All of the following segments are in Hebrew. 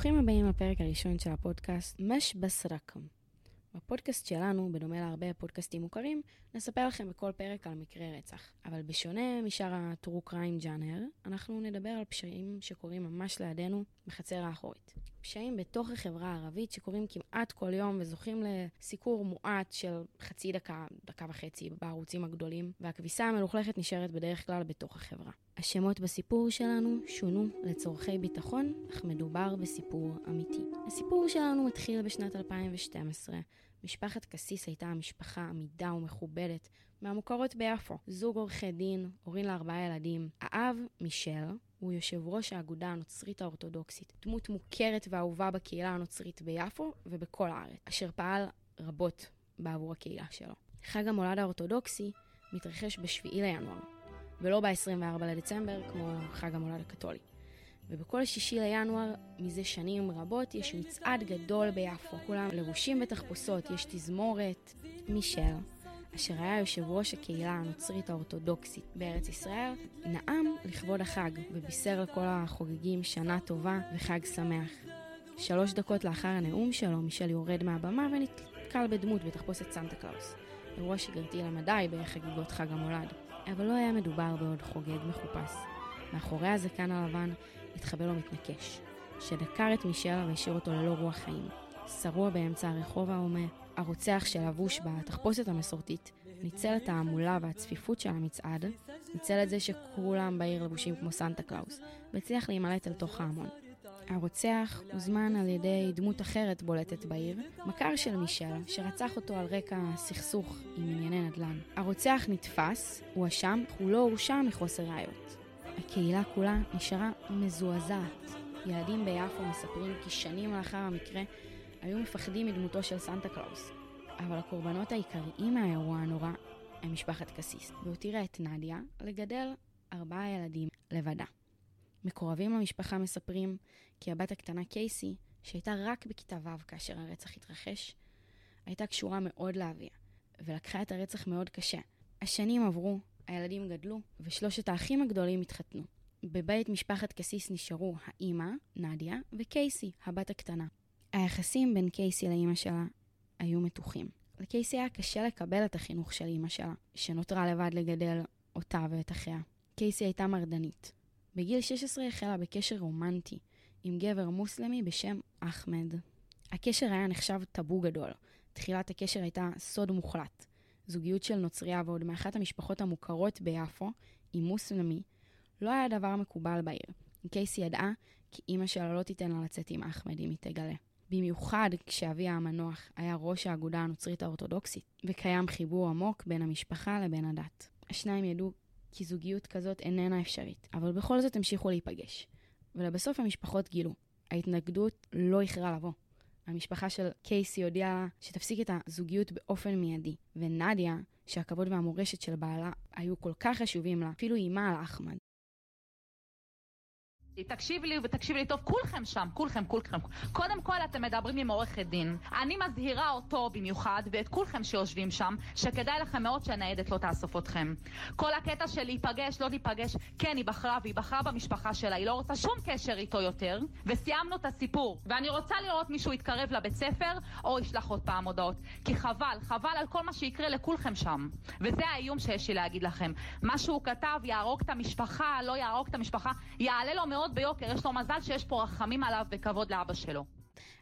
ברוכים הבאים לפרק הראשון של הפודקאסט מש בסרקם. בפודקאסט שלנו, בדומה להרבה פודקאסטים מוכרים, נספר לכם בכל פרק על מקרה רצח. אבל בשונה משאר ה-True Crime Janner, אנחנו נדבר על פשעים שקורים ממש לידינו בחצר האחורית. פשעים בתוך החברה הערבית שקורים כמעט כל יום וזוכים לסיקור מועט של חצי דקה, דקה וחצי בערוצים הגדולים, והכביסה המלוכלכת נשארת בדרך כלל בתוך החברה. השמות בסיפור שלנו שונו לצורכי ביטחון, אך מדובר בסיפור אמיתי. הסיפור שלנו מתחיל בשנת 2012. משפחת קסיס הייתה משפחה עמידה ומכובדת מהמוכרות ביפו. זוג עורכי דין, הורים לארבעה ילדים. האב, מישל, הוא יושב ראש האגודה הנוצרית האורתודוקסית, דמות מוכרת ואהובה בקהילה הנוצרית ביפו ובכל הארץ, אשר פעל רבות בעבור הקהילה שלו. חג המולד האורתודוקסי מתרחש ב-7 לינואר, ולא ב-24 לדצמבר כמו חג המולד הקתולי. ובכל שישי לינואר, מזה שנים רבות, יש מצעד גדול ביפו. כולם לבושים בתחפושות, יש תזמורת. מישל, אשר היה יושב ראש הקהילה הנוצרית האורתודוקסית בארץ ישראל, נאם לכבוד החג ובישר לכל החוגגים שנה טובה וחג שמח. שלוש דקות לאחר הנאום שלו, מישל יורד מהבמה ונתקל בדמות בתחפושת סנטה קלאוס. אירוע שגרתי למדי בחגיגות חג המולד. אבל לא היה מדובר בעוד חוגג מחופש. מאחורי הזקן הלבן התחבא לו מתנקש, שדקר את מישל והשאיר אותו ללא רוח חיים. שרוע באמצע הרחוב ההומה, הרוצח שלבוש בתחפושת המסורתית, ניצל את ההמולה והצפיפות של המצעד, ניצל את זה שכולם בעיר לבושים כמו סנטה קלאוס, והצליח להימלט אל תוך ההמון. הרוצח הוזמן על ידי דמות אחרת בולטת בעיר, מכר של מישל, שרצח אותו על רקע סכסוך עם ענייני נדל"ן. הרוצח נתפס, הואשם, הוא לא הורשע מחוסר ראיות. הקהילה כולה נשארה מזועזעת. ילדים ביפו מספרים כי שנים לאחר המקרה היו מפחדים מדמותו של סנטה קלאוס. אבל הקורבנות העיקריים מהאירוע הנורא הם משפחת קסיס, והותירה את נדיה לגדל ארבעה ילדים לבדה. מקורבים למשפחה מספרים כי הבת הקטנה קייסי, שהייתה רק בכיתה ו' כאשר הרצח התרחש, הייתה קשורה מאוד לאביה, ולקחה את הרצח מאוד קשה. השנים עברו, הילדים גדלו, ושלושת האחים הגדולים התחתנו. בבית משפחת קסיס נשארו האימא, נדיה, וקייסי, הבת הקטנה. היחסים בין קייסי לאימא שלה היו מתוחים. לקייסי היה קשה לקבל את החינוך של אימא שלה, שנותרה לבד לגדל אותה ואת אחיה. קייסי הייתה מרדנית. בגיל 16 החלה בקשר רומנטי עם גבר מוסלמי בשם אחמד. הקשר היה נחשב טאבו גדול. תחילת הקשר הייתה סוד מוחלט. זוגיות של נוצריה ועוד מאחת המשפחות המוכרות ביפו, עם מוסלמי, לא היה דבר מקובל בעיר. קייסי ידעה כי אימא שלה לא תיתן לה לצאת עם אחמד אם היא תגלה. במיוחד כשאביה המנוח היה ראש האגודה הנוצרית האורתודוקסית, וקיים חיבור עמוק בין המשפחה לבין הדת. השניים ידעו כי זוגיות כזאת איננה אפשרית, אבל בכל זאת המשיכו להיפגש. ולבסוף המשפחות גילו, ההתנגדות לא איחרה לבוא. המשפחה של קייסי הודיעה לה שתפסיק את הזוגיות באופן מיידי, ונדיה, שהכבוד והמורשת של בעלה היו כל כך חשובים לה, אפילו איימה על אחמד. תקשיב לי ותקשיב לי טוב, כולכם שם, כולכם, כולכם. קודם כל אתם מדברים עם עורכת דין. אני מזהירה אותו במיוחד, ואת כולכם שיושבים שם, שכדאי לכם מאוד שהניידת לא תאסוף אתכם. כל הקטע של להיפגש, לא להיפגש, כן, היא בחרה, והיא בחרה במשפחה שלה, היא לא רוצה שום קשר איתו יותר, וסיימנו את הסיפור. ואני רוצה לראות מישהו יתקרב לבית ספר, או ישלח עוד פעם הודעות. כי חבל, חבל על כל מה שיקרה לכולכם שם. וזה האיום שיש לי להגיד לכם. מה שהוא כתב, יהרוג את המשפחה, לא יהרוג את המשפחה, יעלה לו מאוד ביוקר, יש לו מזל שיש פה רחמים עליו וכבוד לאבא שלו.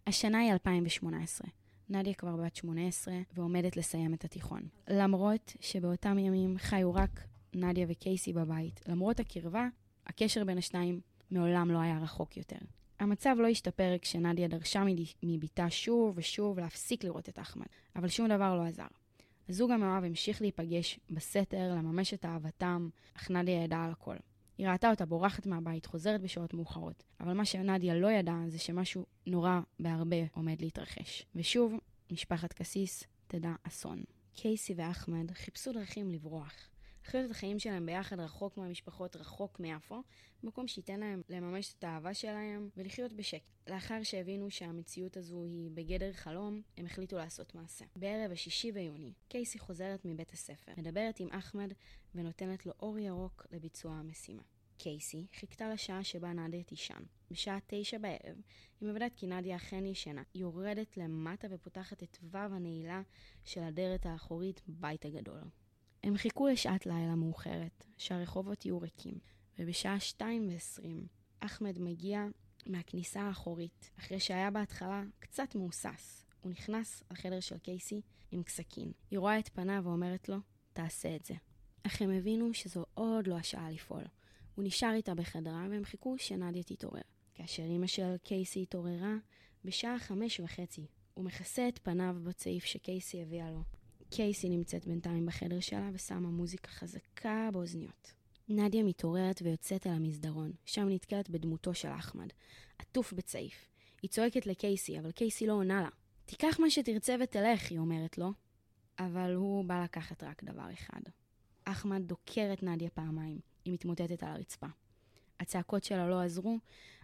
השנה היא 2018. נדיה כבר בת 18 ועומדת לסיים את התיכון. למרות שבאותם ימים חיו רק נדיה וקייסי בבית, למרות הקרבה, הקשר בין השניים מעולם לא היה רחוק יותר. המצב לא השתפר כשנדיה דרשה מביתה שוב ושוב להפסיק לראות את אחמד, אבל שום דבר לא עזר. הזוג המאוהב המשיך להיפגש בסתר, לממש את אהבתם, אך נדיה ידעה על הכל. היא ראתה אותה בורחת מהבית, חוזרת בשעות מאוחרות. אבל מה שנדיה לא ידעה זה שמשהו נורא בהרבה עומד להתרחש. ושוב, משפחת קסיס תדע אסון. קייסי ואחמד חיפשו דרכים לברוח. לחיות את החיים שלהם ביחד רחוק מהמשפחות, רחוק מיפו, מקום שייתן להם לממש את האהבה שלהם ולחיות בשקט. לאחר שהבינו שהמציאות הזו היא בגדר חלום, הם החליטו לעשות מעשה. בערב השישי ביוני, קייסי חוזרת מבית הספר, מדברת עם אחמד ונותנת לו אור ירוק לביצוע המשימה. קייסי חיכתה לשעה שבה נדיה תישן. בשעה תשע בערב, היא מוודאת כי נדיה אכן ישנה. היא יורדת למטה ופותחת את וו הנעילה של הדרת האחורית בבית הגדול. הם חיכו לשעת לילה מאוחרת, שהרחובות יהיו ריקים, ובשעה שתיים ועשרים, אחמד מגיע מהכניסה האחורית, אחרי שהיה בהתחלה קצת מהוסס. הוא נכנס לחדר של קייסי עם סכין. היא רואה את פניו ואומרת לו, תעשה את זה. אך הם הבינו שזו עוד לא השעה לפעול. הוא נשאר איתה בחדרה והם חיכו שנדיה תתעורר. כאשר אמא של קייסי התעוררה, בשעה חמש וחצי, הוא מכסה את פניו בצעיף שקייסי הביאה לו. קייסי נמצאת בינתיים בחדר שלה ושמה מוזיקה חזקה באוזניות. נדיה מתעוררת ויוצאת אל המסדרון, שם נתקלת בדמותו של אחמד, עטוף בצעיף. היא צועקת לקייסי, אבל קייסי לא עונה לה. תיקח מה שתרצה ותלך, היא אומרת לו. אבל הוא בא לקחת רק דבר אחד. אחמד דוקר את נדיה פעמיים. היא מתמוטטת על הרצפה. הצעקות שלה לא עזרו,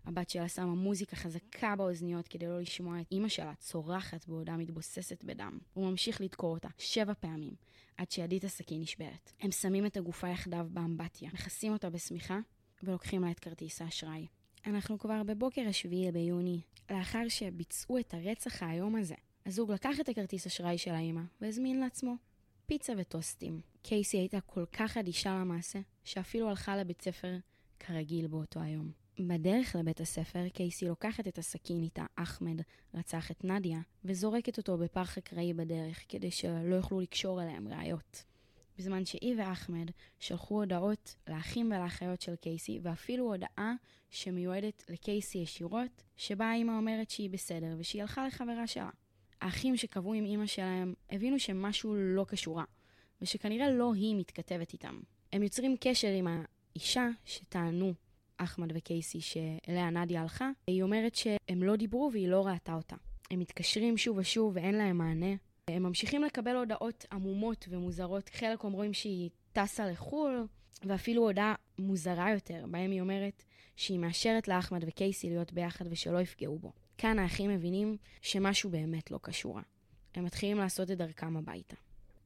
הבת שלה שמה מוזיקה חזקה באוזניות כדי לא לשמוע את אימא שלה צורחת בעודה מתבוססת בדם. הוא ממשיך לדקור אותה שבע פעמים, עד שידית הסכין נשברת. הם שמים את הגופה יחדיו באמבטיה, מכסים אותה בשמיכה, ולוקחים לה את כרטיס האשראי. אנחנו כבר בבוקר השביעי ביוני, לאחר שביצעו את הרצח האיום הזה. הזוג לקח את הכרטיס אשראי של האימא והזמין לעצמו פיצה וטוסטים. קייסי הייתה כל כך אדישה למעשה, שאפילו הלכה לבית ספר כרגיל באותו היום. בדרך לבית הספר, קייסי לוקחת את הסכין איתה אחמד רצח את נדיה, וזורקת אותו בפח אקראי בדרך, כדי שלא יוכלו לקשור אליהם ראיות. בזמן שהיא ואחמד שלחו הודעות לאחים ולאחיות של קייסי, ואפילו הודעה שמיועדת לקייסי ישירות, שבה האמא אומרת שהיא בסדר ושהיא הלכה לחברה שלה. האחים שקבעו עם אימא שלהם הבינו שמשהו לא קשורה, ושכנראה לא היא מתכתבת איתם. הם יוצרים קשר עם האישה שטענו אחמד וקייסי שאליה נדיה הלכה, היא אומרת שהם לא דיברו והיא לא ראתה אותה. הם מתקשרים שוב ושוב ואין להם מענה. הם ממשיכים לקבל הודעות עמומות ומוזרות. חלק אומרים שהיא טסה לחו"ל, ואפילו הודעה מוזרה יותר, בהם היא אומרת שהיא מאשרת לאחמד וקייסי להיות ביחד ושלא יפגעו בו. כאן האחים מבינים שמשהו באמת לא קשורה. הם מתחילים לעשות את דרכם הביתה.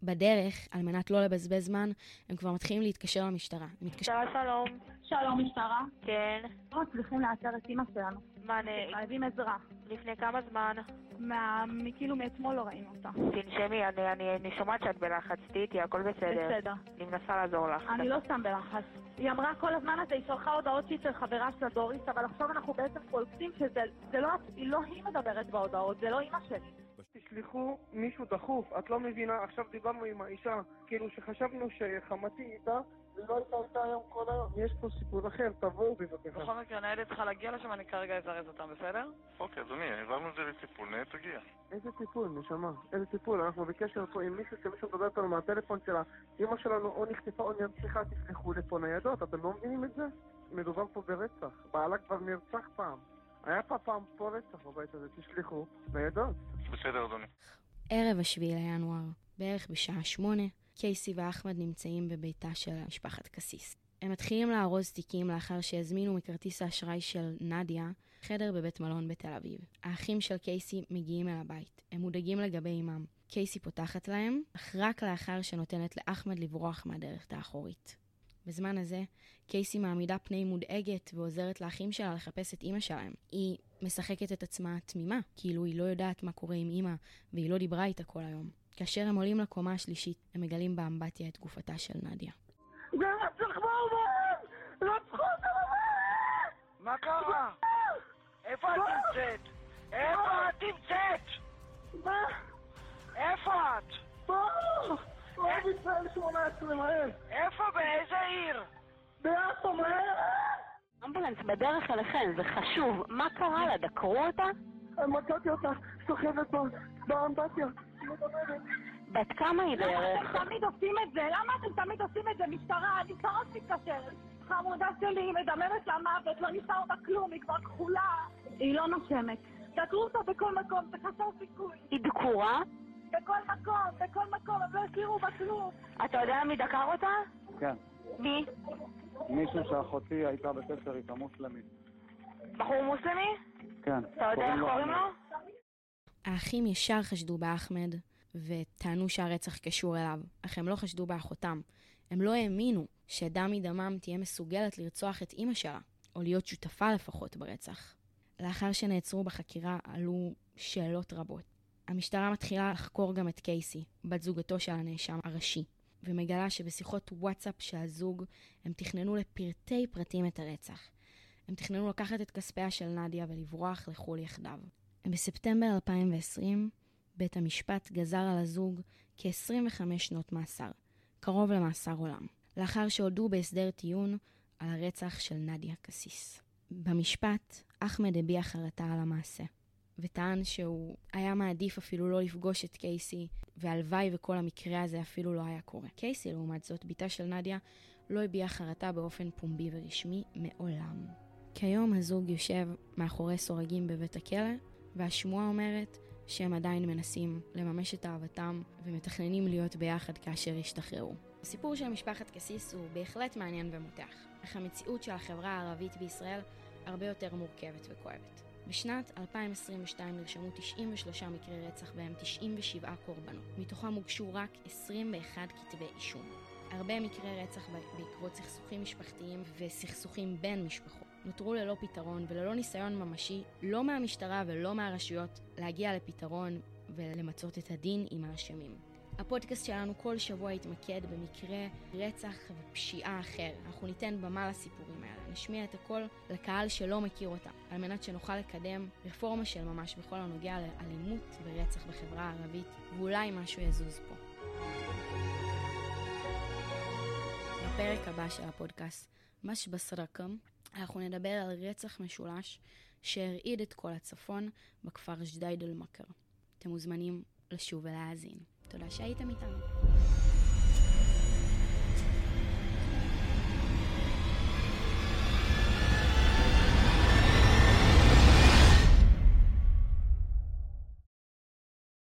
בדרך, על מנת לא לבזבז זמן, הם כבר מתחילים להתקשר למשטרה. מתקשר... שלום. שלום, משטרה. כן. לא מצליחים לאתר את אימא שלנו. מה, נ... חייבים עזרה. לפני כמה זמן? מה... כאילו מאתמול לא ראינו אותה. תנשמי, אני, אני, אני שומעת שאת בלחץ, תהיי איתי, הכל בסדר. בסדר. אני מנסה לעזור לך. אני לא סתם בלחץ. היא אמרה כל הזמן הזה, היא שלחה הודעות שהיא של חברה של דוריס, אבל עכשיו אנחנו בעצם קולטים שזה לא, לא היא מדברת בהודעות, זה לא אימא שלי. תשלחו מישהו דחוף, את לא מבינה, עכשיו דיברנו עם האישה, כאילו שחשבנו שחמתי איתה, ולא הייתה איתה היום כל היום, יש פה סיפור אחר, תבואו בבקשה. בכל מקרה, ניידת צריכה להגיע לשם, אני כרגע אזרז אותם, בסדר? אוקיי, אדוני, העברנו את זה לטיפול, ניידת תגיע. איזה טיפול, נשמה? איזה טיפול? אנחנו בקשר פה עם מישהו שמישהו מדבר איתנו מהטלפון שלה. אמא שלנו או נחטפה או נרצחה, תשלחו לפה ניידות, אתם לא מבינים את זה? מדובר פה ברצח. בעלה כבר נרצח פעם. היה פה פעם פה רצח בבית הזה, תשלחו ניידות. בסדר, אדוני. ערב השביעי לינואר, בערך בשעה שמונה, קייסי ואחמד נמצאים בביתה של משפחת קסיס. הם מתחילים לארוז תיקים לאחר שהזמינו מכרטיס האשראי של נדיה חדר בבית מלון בתל אביב. האחים של קייסי מגיעים אל הבית. הם מודאגים לגבי אמם. קייסי פותחת להם, אך רק לאחר שנותנת לאחמד לברוח מהדרך האחורית. בזמן הזה, קייסי מעמידה פני מודאגת ועוזרת לאחים שלה לחפש את אימא שלהם. היא משחקת את עצמה תמימה, כאילו היא לא יודעת מה קורה עם אימא, והיא לא דיברה איתה כל היום. כאשר הם עולים לקומה השלישית, הם מגלים באמבטיה את גופתה של נדיה. מה קרה? איפה את נמצאת? איפה את נמצאת? מה? איפה את? אוהב ישראל 18, מהר! איפה? באיזה עיר? ביפו, מהר! אמבולנס בדרך אליכם, זה חשוב. מה קרה לה? דקרו אותה? מצאתי אותה, סוחבת באמבטיה. בת כמה היא בערך? אתם תמיד עושים את זה? למה אתם תמיד עושים את זה? משטרה, אני שרות מתקשרת. חמודה שלי, היא מדממת למוות, לא נשאר בה כלום, היא כבר כחולה. היא לא נושמת. דקרו אותה בכל מקום, זה חסר סיכוי. היא דקורה? בכל מקום, בכל מקום, הם לא הכירו בה כלום. אתה יודע מי דקר אותה? כן. מי? מישהו שאחותי הייתה בקשר איתה, מוסלמי. בחור מוסלמי? כן. אתה יודע איך קוראים לו? האחים ישר חשדו באחמד, וטענו שהרצח קשור אליו, אך הם לא חשדו באחותם. הם לא האמינו שדם מדמם תהיה מסוגלת לרצוח את אימא שלה, או להיות שותפה לפחות ברצח. לאחר שנעצרו בחקירה עלו שאלות רבות. המשטרה מתחילה לחקור גם את קייסי, בת זוגתו של הנאשם הראשי, ומגלה שבשיחות וואטסאפ של הזוג הם תכננו לפרטי פרטים את הרצח. הם תכננו לקחת את כספיה של נדיה ולברוח לחו"ל יחדיו. בספטמבר 2020, בית המשפט גזר על הזוג כ-25 שנות מאסר, קרוב למאסר עולם, לאחר שהודו בהסדר טיעון על הרצח של נדיה קסיס. במשפט, אחמד הביע חרטה על המעשה, וטען שהוא היה מעדיף אפילו לא לפגוש את קייסי, והלוואי וכל המקרה הזה אפילו לא היה קורה. קייסי, לעומת זאת, בתה של נדיה, לא הביעה חרטה באופן פומבי ורשמי מעולם. כיום הזוג יושב מאחורי סורגים בבית הכלא, והשמועה אומרת שהם עדיין מנסים לממש את אהבתם ומתכננים להיות ביחד כאשר ישתחררו. הסיפור של משפחת קסיס הוא בהחלט מעניין ומותח, אך המציאות של החברה הערבית בישראל הרבה יותר מורכבת וכואבת. בשנת 2022 נרשמו 93 מקרי רצח בהם 97 קורבנות, מתוכם הוגשו רק 21 כתבי אישום. הרבה מקרי רצח בעקבות סכסוכים משפחתיים וסכסוכים בין משפחות. נותרו ללא פתרון וללא ניסיון ממשי, לא מהמשטרה ולא מהרשויות, להגיע לפתרון ולמצות את הדין עם האשמים. הפודקאסט שלנו כל שבוע יתמקד במקרה רצח ופשיעה אחר. אנחנו ניתן במה לסיפורים האלה, נשמיע את הכל לקהל שלא מכיר אותם, על מנת שנוכל לקדם רפורמה של ממש בכל הנוגע לאלימות ורצח בחברה הערבית, ואולי משהו יזוז פה. בפרק הבא של הפודקאסט, מש בסרקם, אנחנו נדבר על רצח משולש שהרעיד את כל הצפון בכפר ג'דייד אל-מכר. אתם מוזמנים לשוב ולהאזין. תודה שהייתם איתנו.